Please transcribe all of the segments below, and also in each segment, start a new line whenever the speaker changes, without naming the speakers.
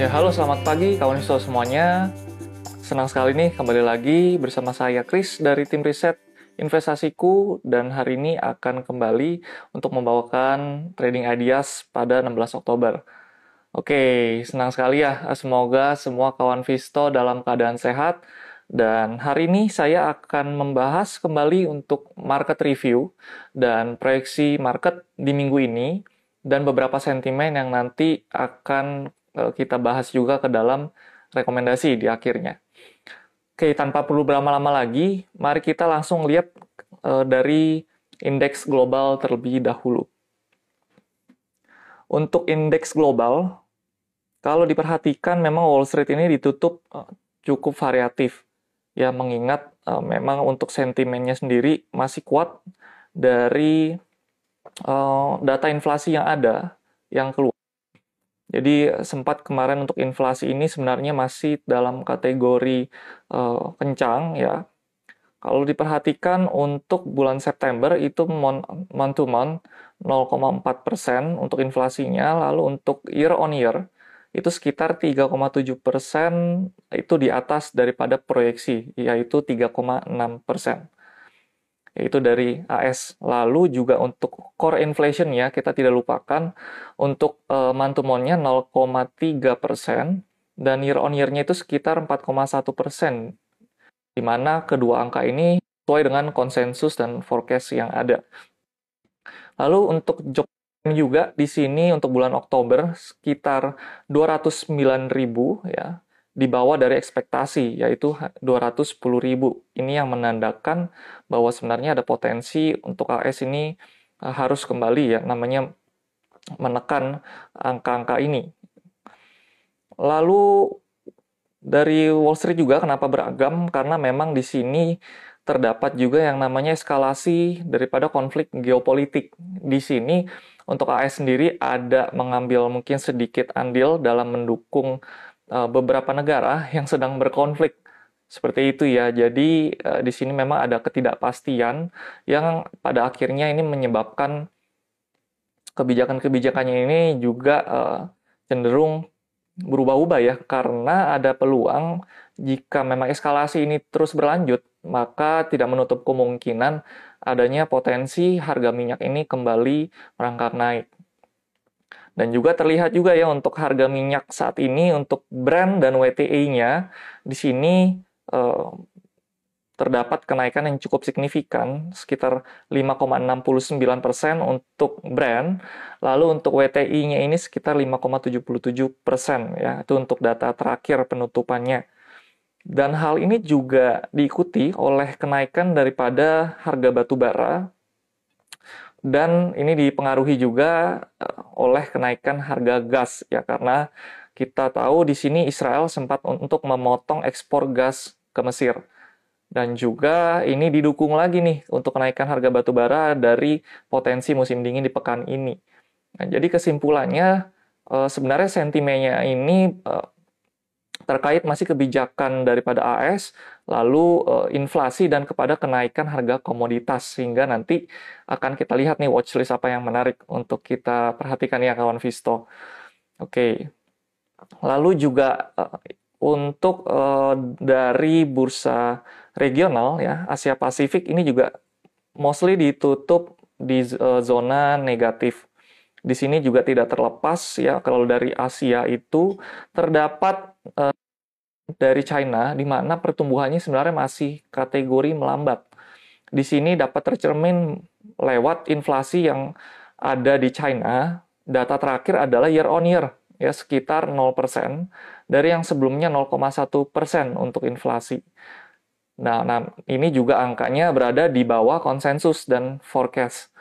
Ya, halo selamat pagi kawan Isto semuanya. Senang sekali nih kembali lagi bersama saya Chris dari tim riset investasiku dan hari ini akan kembali untuk membawakan trading ideas pada 16 Oktober. Oke, senang sekali ya. Semoga semua kawan Visto dalam keadaan sehat. Dan hari ini saya akan membahas kembali untuk market review dan proyeksi market di minggu ini dan beberapa sentimen yang nanti akan kita bahas juga ke dalam rekomendasi di akhirnya. Oke, tanpa perlu berlama-lama lagi, mari kita langsung lihat uh, dari indeks global terlebih dahulu. Untuk indeks global, kalau diperhatikan memang Wall Street ini ditutup uh, cukup variatif. Ya, mengingat memang untuk sentimennya sendiri masih kuat dari data inflasi yang ada yang keluar jadi sempat kemarin untuk inflasi ini sebenarnya masih dalam kategori uh, kencang ya. Kalau diperhatikan untuk bulan September itu month to month 0,4 persen untuk inflasinya, lalu untuk year on year itu sekitar 3,7 persen itu di atas daripada proyeksi, yaitu 3,6 persen yaitu dari AS. Lalu juga untuk core inflation ya, kita tidak lupakan untuk uh, mantumonnya 0,3 persen dan year on year-nya itu sekitar 4,1 persen. Di mana kedua angka ini sesuai dengan konsensus dan forecast yang ada. Lalu untuk job juga di sini untuk bulan Oktober sekitar 209.000 ya di bawah dari ekspektasi, yaitu 210 ribu. Ini yang menandakan bahwa sebenarnya ada potensi untuk AS ini eh, harus kembali ya, namanya menekan angka-angka ini. Lalu dari Wall Street juga kenapa beragam? Karena memang di sini terdapat juga yang namanya eskalasi daripada konflik geopolitik. Di sini untuk AS sendiri ada mengambil mungkin sedikit andil dalam mendukung beberapa negara yang sedang berkonflik seperti itu ya. Jadi uh, di sini memang ada ketidakpastian yang pada akhirnya ini menyebabkan kebijakan-kebijakannya ini juga uh, cenderung berubah-ubah ya karena ada peluang jika memang eskalasi ini terus berlanjut maka tidak menutup kemungkinan adanya potensi harga minyak ini kembali merangkak naik. Dan juga terlihat juga ya untuk harga minyak saat ini untuk Brent dan WTI-nya di sini eh, terdapat kenaikan yang cukup signifikan sekitar 5,69% untuk Brent, lalu untuk WTI-nya ini sekitar 5,77% ya. Itu untuk data terakhir penutupannya. Dan hal ini juga diikuti oleh kenaikan daripada harga batu bara dan ini dipengaruhi juga eh, oleh kenaikan harga gas ya karena kita tahu di sini Israel sempat untuk memotong ekspor gas ke Mesir dan juga ini didukung lagi nih untuk kenaikan harga batu bara dari potensi musim dingin di pekan ini. Nah, jadi kesimpulannya eh, sebenarnya sentimennya ini eh, terkait masih kebijakan daripada AS, lalu uh, inflasi dan kepada kenaikan harga komoditas sehingga nanti akan kita lihat nih watchlist apa yang menarik untuk kita perhatikan ya kawan Visto. Oke. Okay. Lalu juga uh, untuk uh, dari bursa regional ya Asia Pasifik ini juga mostly ditutup di zona negatif. Di sini juga tidak terlepas ya kalau dari Asia itu terdapat uh, dari China di mana pertumbuhannya sebenarnya masih kategori melambat. Di sini dapat tercermin lewat inflasi yang ada di China. Data terakhir adalah year on year ya sekitar 0% dari yang sebelumnya 0,1% untuk inflasi. Nah, nah, ini juga angkanya berada di bawah konsensus dan forecast.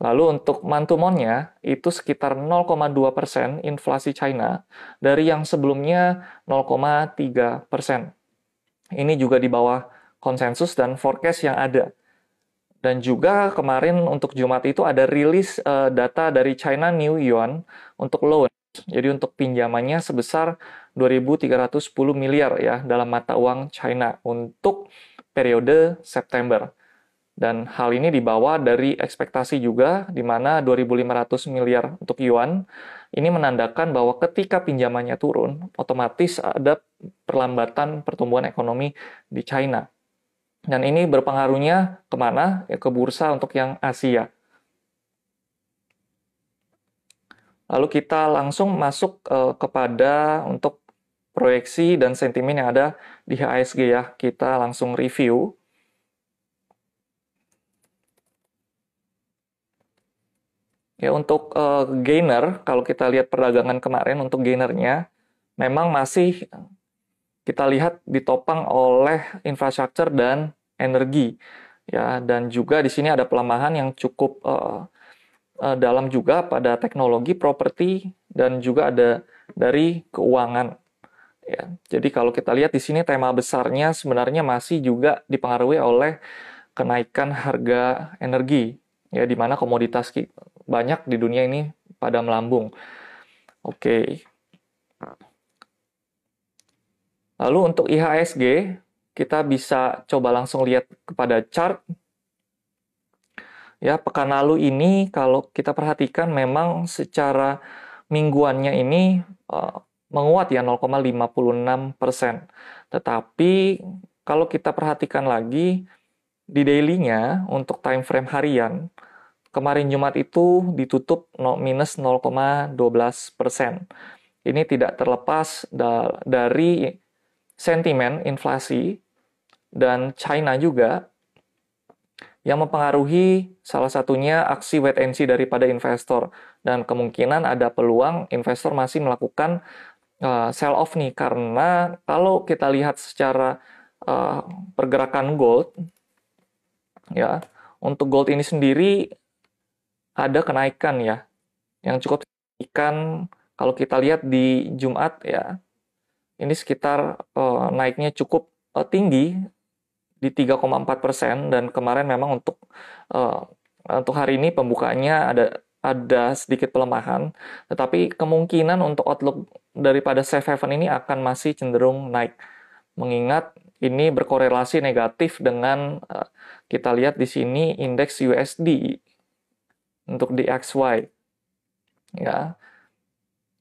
Lalu untuk mantumonnya itu sekitar 0,2 persen inflasi China dari yang sebelumnya 0,3 persen. Ini juga di bawah konsensus dan forecast yang ada. Dan juga kemarin untuk Jumat itu ada rilis uh, data dari China New Yuan untuk loan. Jadi untuk pinjamannya sebesar 2.310 miliar ya dalam mata uang China untuk periode September. Dan hal ini dibawa dari ekspektasi juga, di mana 2.500 miliar untuk yuan, ini menandakan bahwa ketika pinjamannya turun, otomatis ada perlambatan pertumbuhan ekonomi di China. Dan ini berpengaruhnya ke mana? Ya, ke bursa untuk yang Asia. Lalu kita langsung masuk uh, kepada untuk proyeksi dan sentimen yang ada di HSG ya. Kita langsung review. Ya untuk uh, gainer, kalau kita lihat perdagangan kemarin untuk gainernya, memang masih kita lihat ditopang oleh infrastruktur dan energi. Ya, dan juga di sini ada pelemahan yang cukup uh, uh, dalam juga pada teknologi, properti, dan juga ada dari keuangan. Ya, jadi kalau kita lihat di sini tema besarnya sebenarnya masih juga dipengaruhi oleh kenaikan harga energi, ya di mana komoditas banyak di dunia ini pada melambung. Oke. Lalu untuk IHSG, kita bisa coba langsung lihat kepada chart Ya, pekan lalu ini kalau kita perhatikan memang secara mingguannya ini uh, menguat ya 0,56 persen. Tetapi kalau kita perhatikan lagi di daily-nya untuk time frame harian, kemarin Jumat itu ditutup minus 0,12 persen. Ini tidak terlepas da dari sentimen inflasi dan China juga yang mempengaruhi salah satunya aksi wait and see daripada investor dan kemungkinan ada peluang investor masih melakukan uh, sell off nih karena kalau kita lihat secara uh, pergerakan gold ya untuk gold ini sendiri ada kenaikan ya. Yang cukup signifikan kalau kita lihat di Jumat ya ini sekitar uh, naiknya cukup uh, tinggi di 3,4 persen. Dan kemarin memang untuk uh, untuk hari ini pembukaannya ada ada sedikit pelemahan, tetapi kemungkinan untuk outlook daripada safe haven ini akan masih cenderung naik. Mengingat ini berkorelasi negatif dengan uh, kita lihat di sini indeks USD untuk DXY. Ya.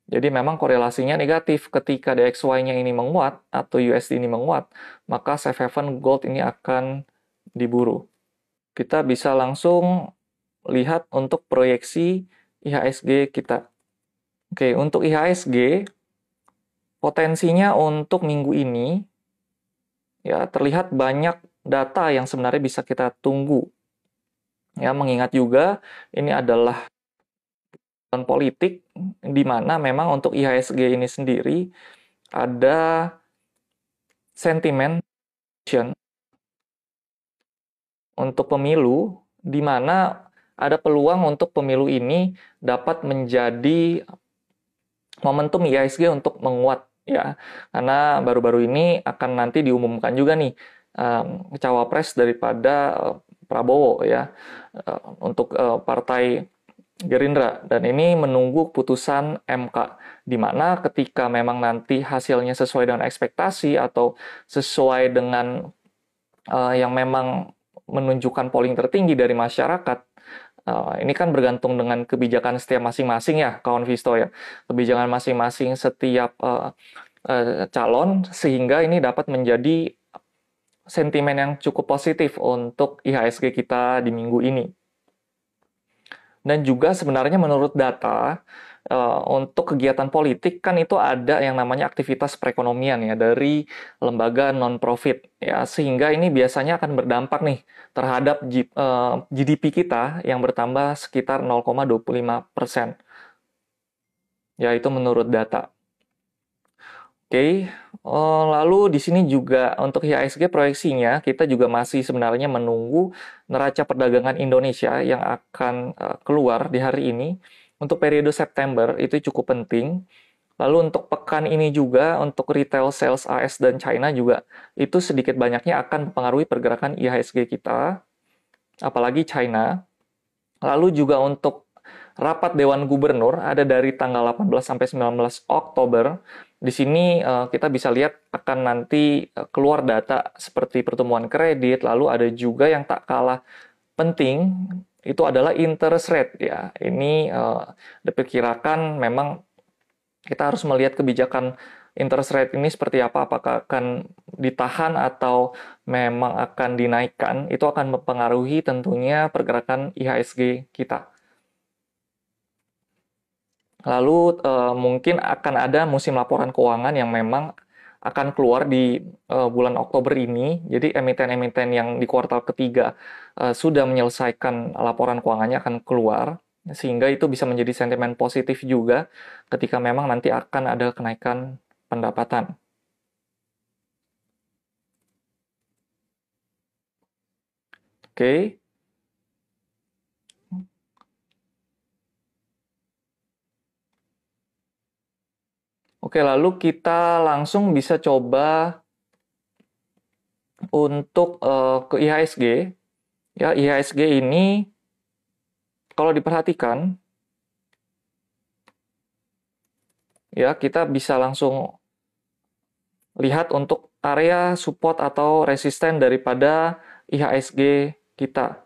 Jadi memang korelasinya negatif ketika DXY-nya ini menguat atau USD ini menguat, maka safe haven gold ini akan diburu. Kita bisa langsung lihat untuk proyeksi IHSG kita. Oke, untuk IHSG potensinya untuk minggu ini ya terlihat banyak data yang sebenarnya bisa kita tunggu. Ya, mengingat juga ini adalah politik di mana memang untuk IHSG ini sendiri ada sentimen untuk pemilu di mana ada peluang untuk pemilu ini dapat menjadi momentum IHSG untuk menguat ya. Karena baru-baru ini akan nanti diumumkan juga nih um, cawapres daripada Prabowo ya. Uh, untuk uh, partai Gerindra. Dan ini menunggu putusan MK di mana ketika memang nanti hasilnya sesuai dengan ekspektasi atau sesuai dengan uh, yang memang menunjukkan polling tertinggi dari masyarakat ini kan bergantung dengan kebijakan setiap masing-masing ya kawan Visto ya. Kebijakan masing-masing setiap calon sehingga ini dapat menjadi sentimen yang cukup positif untuk IHSG kita di minggu ini. Dan juga sebenarnya menurut data uh, untuk kegiatan politik kan itu ada yang namanya aktivitas perekonomian ya dari lembaga non profit ya sehingga ini biasanya akan berdampak nih terhadap uh, eh, GDP kita yang bertambah sekitar 0,25 persen. Ya itu menurut data. Oke, uh, lalu di sini juga untuk IHSG proyeksinya kita juga masih sebenarnya menunggu neraca perdagangan Indonesia yang akan uh, keluar di hari ini. Untuk periode September itu cukup penting. Lalu untuk pekan ini juga untuk retail sales AS dan China juga itu sedikit banyaknya akan mempengaruhi pergerakan IHSG kita, apalagi China. Lalu juga untuk rapat Dewan Gubernur ada dari tanggal 18 sampai 19 Oktober di sini uh, kita bisa lihat akan nanti uh, keluar data seperti pertumbuhan kredit, lalu ada juga yang tak kalah penting itu adalah interest rate ya. Ini uh, diperkirakan memang kita harus melihat kebijakan interest rate ini seperti apa, apakah akan ditahan atau memang akan dinaikkan, itu akan mempengaruhi tentunya pergerakan IHSG kita. Lalu uh, mungkin akan ada musim laporan keuangan yang memang akan keluar di uh, bulan Oktober ini. Jadi emiten-emiten yang di kuartal ketiga uh, sudah menyelesaikan laporan keuangannya akan keluar sehingga itu bisa menjadi sentimen positif juga ketika memang nanti akan ada kenaikan pendapatan. Oke. Okay. Oke, lalu kita langsung bisa coba untuk uh, ke IHSG. Ya, IHSG ini kalau diperhatikan ya kita bisa langsung lihat untuk area support atau resisten daripada IHSG kita.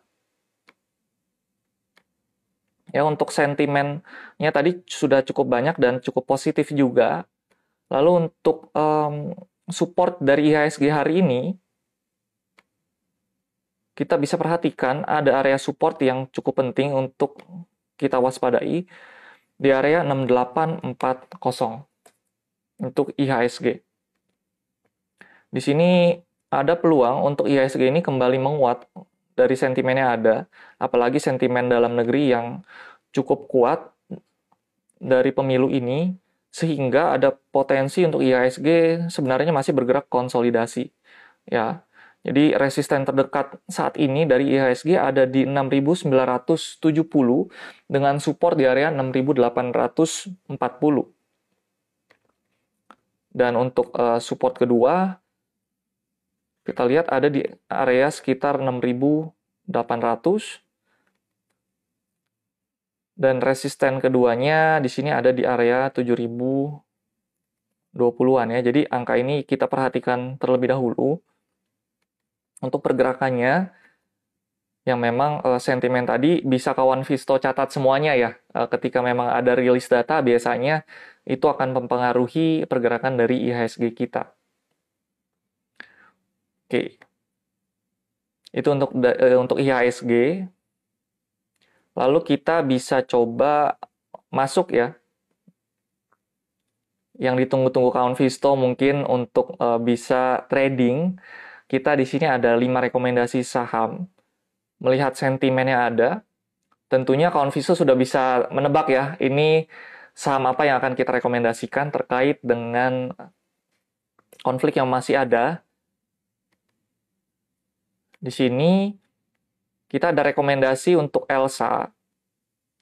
Ya, untuk sentimennya tadi sudah cukup banyak dan cukup positif juga. Lalu untuk um, support dari IHSG hari ini, kita bisa perhatikan ada area support yang cukup penting untuk kita waspadai di area 6840 untuk IHSG. Di sini ada peluang untuk IHSG ini kembali menguat dari sentimennya ada, apalagi sentimen dalam negeri yang cukup kuat dari pemilu ini sehingga ada potensi untuk IHSG sebenarnya masih bergerak konsolidasi. Ya. Jadi resisten terdekat saat ini dari IHSG ada di 6970 dengan support di area 6840. Dan untuk uh, support kedua kita lihat ada di area sekitar 6800 dan resisten keduanya di sini ada di area 7020-an ya. Jadi angka ini kita perhatikan terlebih dahulu untuk pergerakannya yang memang uh, sentimen tadi bisa kawan Visto catat semuanya ya. Uh, ketika memang ada rilis data biasanya itu akan mempengaruhi pergerakan dari IHSG kita. Oke. Itu untuk uh, untuk IHSG. Lalu kita bisa coba masuk ya. Yang ditunggu-tunggu kawan Visto mungkin untuk uh, bisa trading. Kita di sini ada 5 rekomendasi saham. Melihat sentimennya ada. Tentunya kawan Visto sudah bisa menebak ya. Ini saham apa yang akan kita rekomendasikan terkait dengan konflik yang masih ada. Di sini kita ada rekomendasi untuk Elsa,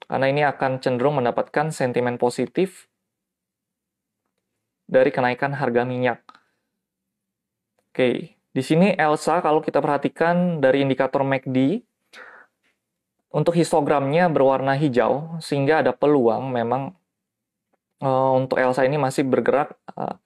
karena ini akan cenderung mendapatkan sentimen positif dari kenaikan harga minyak. Oke, di sini Elsa kalau kita perhatikan dari indikator MACD, untuk histogramnya berwarna hijau, sehingga ada peluang memang uh, untuk Elsa ini masih bergerak uh,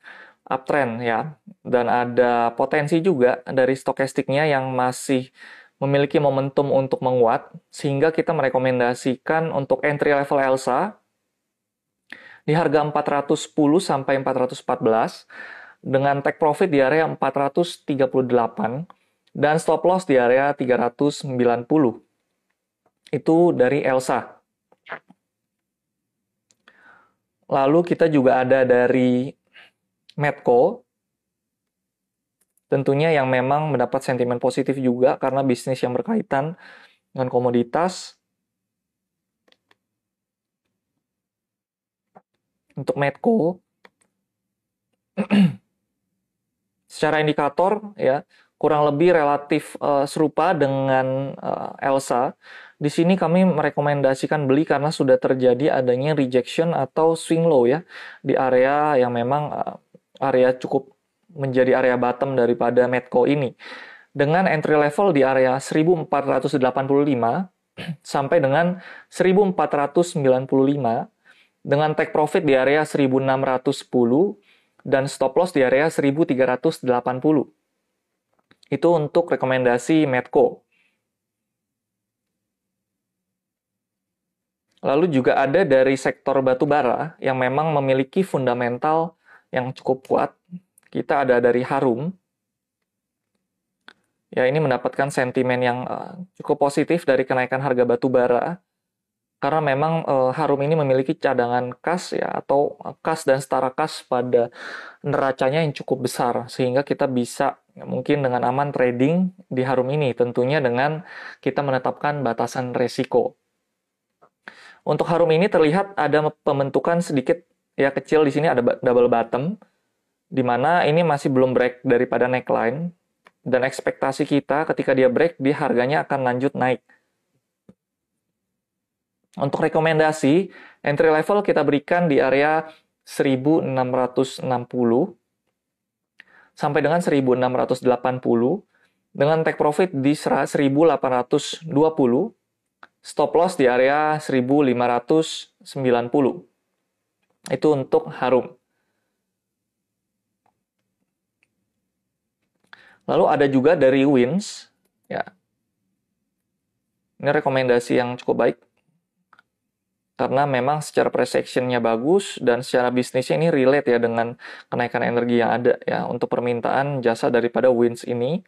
uptrend ya, dan ada potensi juga dari stokastiknya yang masih memiliki momentum untuk menguat, sehingga kita merekomendasikan untuk entry level ELSA di harga 410 sampai 414 dengan take profit di area 438 dan stop loss di area 390. Itu dari ELSA. Lalu kita juga ada dari Medco Tentunya yang memang mendapat sentimen positif juga karena bisnis yang berkaitan dengan komoditas. Untuk Medco, secara indikator ya kurang lebih relatif uh, serupa dengan uh, Elsa. Di sini kami merekomendasikan beli karena sudah terjadi adanya rejection atau swing low ya di area yang memang uh, area cukup menjadi area bottom daripada Medco ini. Dengan entry level di area 1485 sampai dengan 1495 dengan take profit di area 1610 dan stop loss di area 1380. Itu untuk rekomendasi Medco. Lalu juga ada dari sektor batu bara yang memang memiliki fundamental yang cukup kuat. Kita ada dari Harum. Ya, ini mendapatkan sentimen yang uh, cukup positif dari kenaikan harga batu bara. Karena memang uh, Harum ini memiliki cadangan kas ya atau kas dan setara kas pada neracanya yang cukup besar sehingga kita bisa ya, mungkin dengan aman trading di Harum ini tentunya dengan kita menetapkan batasan resiko. Untuk harum ini terlihat ada pembentukan sedikit ya kecil di sini ada double bottom di mana ini masih belum break daripada neckline dan ekspektasi kita ketika dia break di harganya akan lanjut naik. Untuk rekomendasi, entry level kita berikan di area 1660 sampai dengan 1680 dengan take profit di 1820 Stop loss di area 1590. Itu untuk Harum. Lalu ada juga dari Wins, ya. Ini rekomendasi yang cukup baik karena memang secara price actionnya bagus dan secara bisnisnya ini relate ya dengan kenaikan energi yang ada ya untuk permintaan jasa daripada Wins ini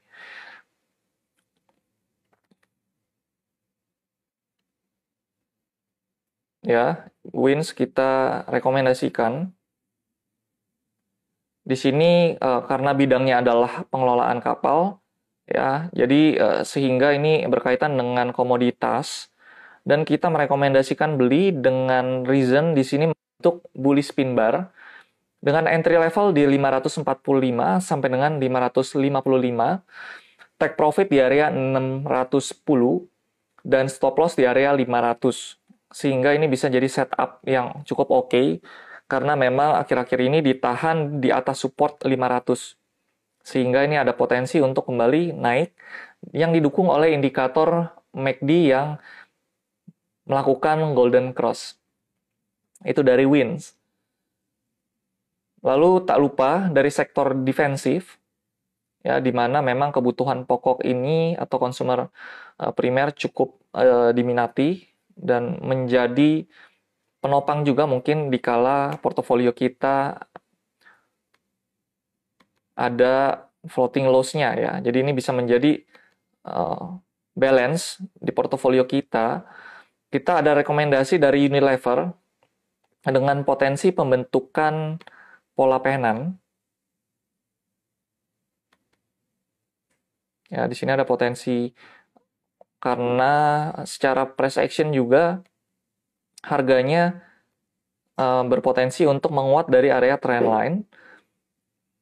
ya Wins kita rekomendasikan di sini uh, karena bidangnya adalah pengelolaan kapal ya jadi uh, sehingga ini berkaitan dengan komoditas dan kita merekomendasikan beli dengan reason di sini untuk bullish pin bar dengan entry level di 545 sampai dengan 555 take profit di area 610 dan stop loss di area 500 sehingga ini bisa jadi setup yang cukup oke okay, karena memang akhir-akhir ini ditahan di atas support 500 sehingga ini ada potensi untuk kembali naik yang didukung oleh indikator MACD yang melakukan golden cross. Itu dari wins. Lalu tak lupa dari sektor defensif ya di mana memang kebutuhan pokok ini atau konsumer uh, primer cukup uh, diminati dan menjadi penopang juga mungkin dikala portofolio kita ada floating loss-nya ya. Jadi ini bisa menjadi uh, balance di portofolio kita. Kita ada rekomendasi dari Unilever dengan potensi pembentukan pola penan. Ya, di sini ada potensi karena secara price action juga harganya uh, berpotensi untuk menguat dari area trendline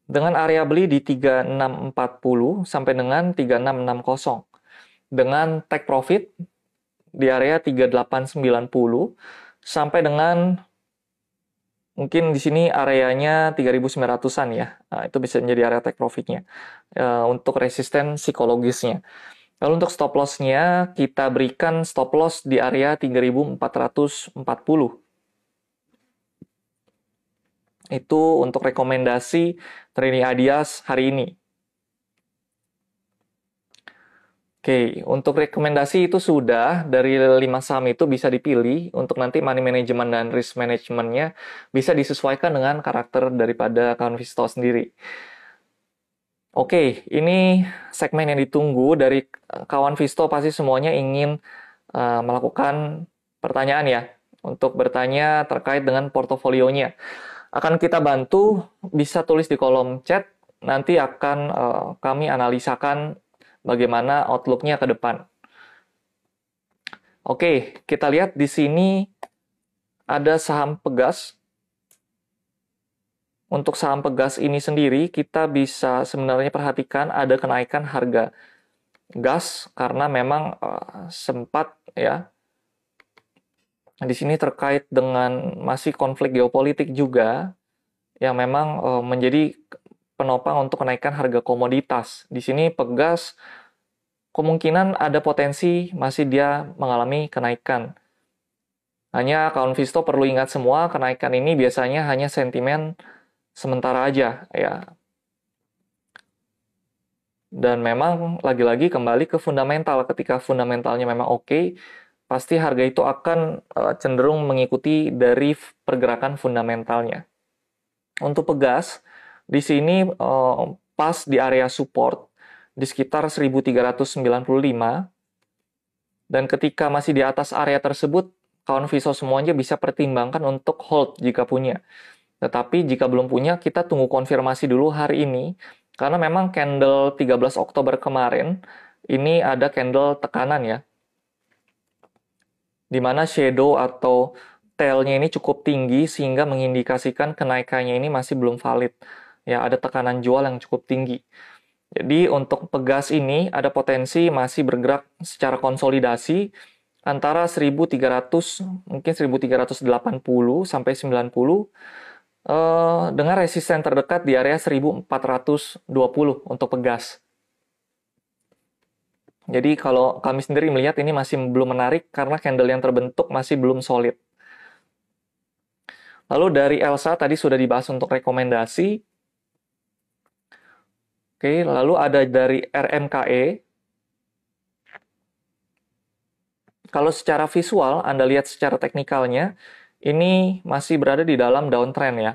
dengan area beli di 3640 sampai dengan 3660 dengan take profit di area 3890 sampai dengan mungkin di sini areanya 3900-an ya. Nah, itu bisa menjadi area take profitnya uh, untuk resisten psikologisnya. Lalu untuk stop loss-nya kita berikan stop loss di area 3440. Itu untuk rekomendasi trading Adias hari ini. Oke, untuk rekomendasi itu sudah dari 5 saham itu bisa dipilih untuk nanti money management dan risk management-nya bisa disesuaikan dengan karakter daripada account Visto sendiri. Oke, ini segmen yang ditunggu dari kawan Visto pasti semuanya ingin uh, melakukan pertanyaan ya untuk bertanya terkait dengan portofolionya. Akan kita bantu bisa tulis di kolom chat nanti akan uh, kami analisakan bagaimana outlooknya ke depan. Oke, kita lihat di sini ada saham Pegas untuk saham pegas ini sendiri kita bisa sebenarnya perhatikan ada kenaikan harga gas karena memang uh, sempat ya di sini terkait dengan masih konflik geopolitik juga yang memang uh, menjadi penopang untuk kenaikan harga komoditas. Di sini pegas kemungkinan ada potensi masih dia mengalami kenaikan. Hanya kawan Visto perlu ingat semua kenaikan ini biasanya hanya sentimen sementara aja ya. Dan memang lagi-lagi kembali ke fundamental. Ketika fundamentalnya memang oke, pasti harga itu akan uh, cenderung mengikuti dari pergerakan fundamentalnya. Untuk pegas, di sini uh, pas di area support di sekitar 1395 dan ketika masih di atas area tersebut, kawan Viso semuanya bisa pertimbangkan untuk hold jika punya. Tetapi jika belum punya, kita tunggu konfirmasi dulu hari ini karena memang candle 13 Oktober kemarin ini ada candle tekanan ya di mana shadow atau tailnya ini cukup tinggi sehingga mengindikasikan kenaikannya ini masih belum valid. Ya, ada tekanan jual yang cukup tinggi. Jadi untuk pegas ini ada potensi masih bergerak secara konsolidasi antara 1300 mungkin 1380 sampai 90 eh, dengan resisten terdekat di area 1420 untuk pegas. Jadi kalau kami sendiri melihat ini masih belum menarik karena candle yang terbentuk masih belum solid. Lalu dari Elsa tadi sudah dibahas untuk rekomendasi. Oke, lalu ada dari RMKE. Kalau secara visual, Anda lihat secara teknikalnya, ini masih berada di dalam downtrend ya.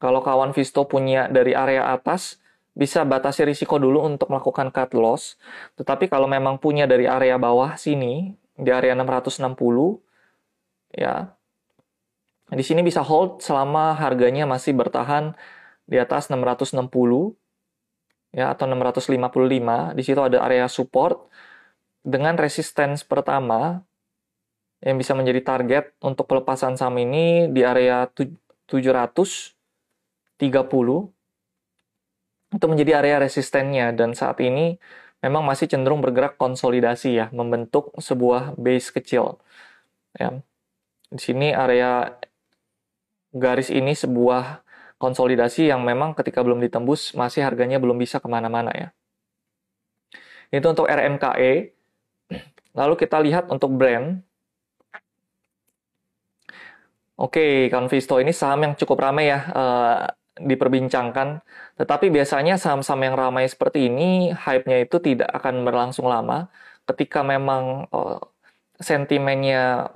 Kalau kawan Visto punya dari area atas, bisa batasi risiko dulu untuk melakukan cut loss. Tetapi kalau memang punya dari area bawah sini, di area 660, ya, di sini bisa hold selama harganya masih bertahan di atas 660, ya, atau 655. Di situ ada area support dengan resistance pertama yang bisa menjadi target untuk pelepasan saham ini di area 730 itu menjadi area resistennya dan saat ini memang masih cenderung bergerak konsolidasi ya, membentuk sebuah base kecil. Ya. Di sini area garis ini sebuah konsolidasi yang memang ketika belum ditembus masih harganya belum bisa ke mana-mana ya. Itu untuk RMKE. Lalu kita lihat untuk brand. Oke, Convisto ini saham yang cukup ramai ya. Uh, diperbincangkan. Tetapi biasanya saham-saham yang ramai seperti ini, hype-nya itu tidak akan berlangsung lama. Ketika memang uh, sentimennya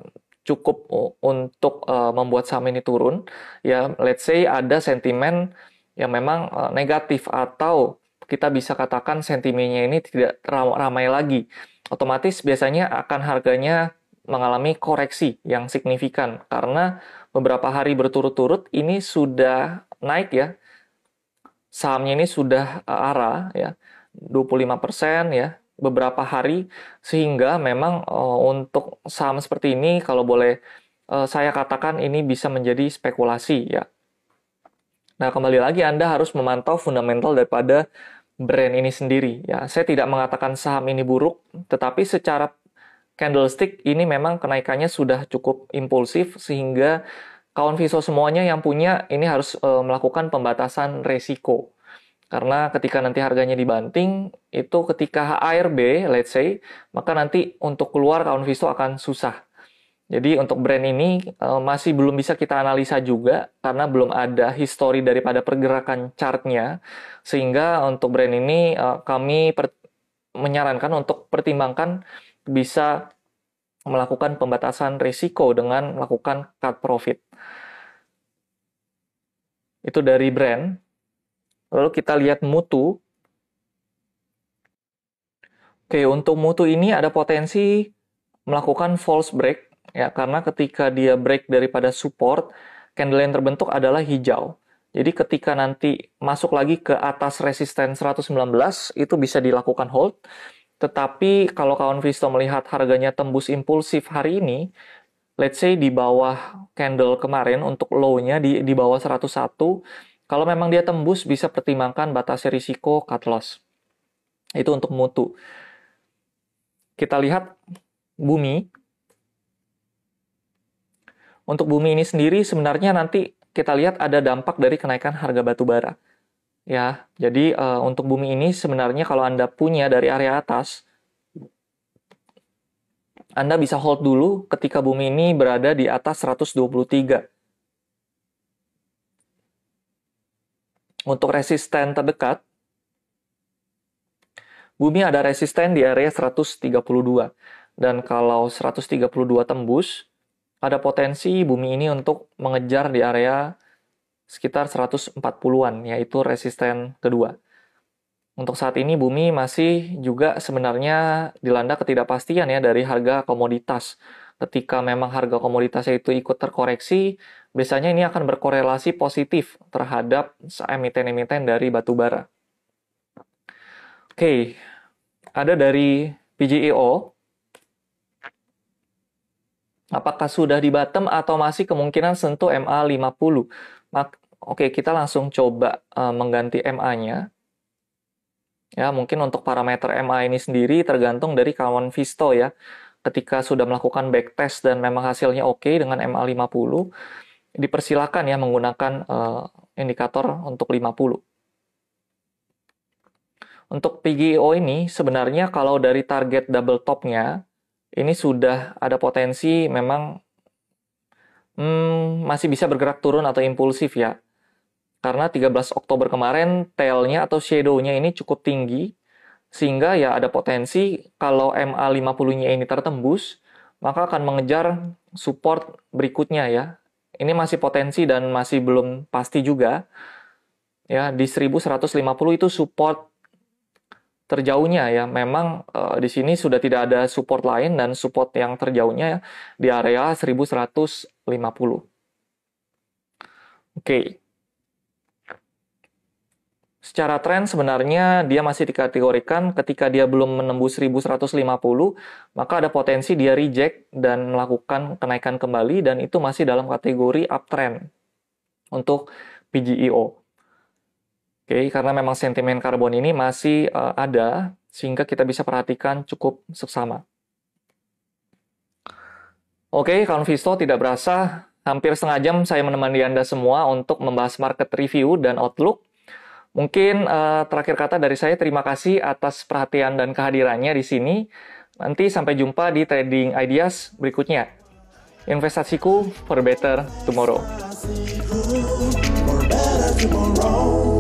cukup untuk uh, membuat saham ini turun, ya let's say ada sentimen yang memang uh, negatif atau kita bisa katakan sentimennya ini tidak ramai lagi. Otomatis biasanya akan harganya mengalami koreksi yang signifikan karena beberapa hari berturut-turut ini sudah naik ya. Sahamnya ini sudah uh, arah ya 25% ya beberapa hari sehingga memang uh, untuk saham seperti ini kalau boleh uh, saya katakan ini bisa menjadi spekulasi ya. Nah, kembali lagi Anda harus memantau fundamental daripada brand ini sendiri ya. Saya tidak mengatakan saham ini buruk, tetapi secara candlestick ini memang kenaikannya sudah cukup impulsif sehingga kawan Viso semuanya yang punya ini harus e, melakukan pembatasan resiko. Karena ketika nanti harganya dibanting, itu ketika HARB, let's say, maka nanti untuk keluar kawan Viso akan susah. Jadi untuk brand ini e, masih belum bisa kita analisa juga karena belum ada histori daripada pergerakan chartnya. Sehingga untuk brand ini e, kami menyarankan untuk pertimbangkan bisa melakukan pembatasan risiko dengan melakukan cut profit. Itu dari brand. Lalu kita lihat mutu. Oke, untuk mutu ini ada potensi melakukan false break ya karena ketika dia break daripada support, candle yang terbentuk adalah hijau. Jadi ketika nanti masuk lagi ke atas resisten 119 itu bisa dilakukan hold. Tetapi kalau kawan Visto melihat harganya tembus impulsif hari ini, let's say di bawah candle kemarin untuk low-nya di, di bawah 101, kalau memang dia tembus bisa pertimbangkan batasi risiko cut loss. Itu untuk mutu. Kita lihat bumi. Untuk bumi ini sendiri sebenarnya nanti kita lihat ada dampak dari kenaikan harga batu bara. Ya, jadi uh, untuk bumi ini sebenarnya kalau Anda punya dari area atas, Anda bisa hold dulu ketika bumi ini berada di atas 123. Untuk resisten terdekat, bumi ada resisten di area 132. Dan kalau 132 tembus, ada potensi bumi ini untuk mengejar di area sekitar 140-an, yaitu resisten kedua. Untuk saat ini bumi masih juga sebenarnya dilanda ketidakpastian ya dari harga komoditas. Ketika memang harga komoditasnya itu ikut terkoreksi, biasanya ini akan berkorelasi positif terhadap emiten-emiten dari batu bara. Oke, ada dari PGEO. Apakah sudah di bottom atau masih kemungkinan sentuh MA50? Oke, kita langsung coba uh, mengganti MA-nya. Ya, mungkin untuk parameter MA ini sendiri tergantung dari kawan Visto ya. Ketika sudah melakukan backtest dan memang hasilnya oke okay dengan MA50, dipersilakan ya menggunakan uh, indikator untuk 50. Untuk PGO ini sebenarnya kalau dari target double topnya ini sudah ada potensi memang hmm, masih bisa bergerak turun atau impulsif ya. Karena 13 Oktober kemarin tailnya atau shadow-nya ini cukup tinggi sehingga ya ada potensi kalau MA50-nya ini tertembus maka akan mengejar support berikutnya ya. Ini masih potensi dan masih belum pasti juga. Ya, di 1150 itu support terjauhnya ya. Memang uh, di sini sudah tidak ada support lain dan support yang terjauhnya di area 1150. Oke. Secara tren sebenarnya dia masih dikategorikan ketika dia belum menembus 1150, maka ada potensi dia reject dan melakukan kenaikan kembali dan itu masih dalam kategori uptrend untuk PGEO. Oke, karena memang sentimen karbon ini masih uh, ada sehingga kita bisa perhatikan cukup seksama. Oke, kawan Visto tidak berasa hampir setengah jam saya menemani Anda semua untuk membahas market review dan outlook. Mungkin uh, terakhir kata dari saya terima kasih atas perhatian dan kehadirannya di sini. Nanti sampai jumpa di trading ideas berikutnya. Investasiku for better tomorrow. For better tomorrow.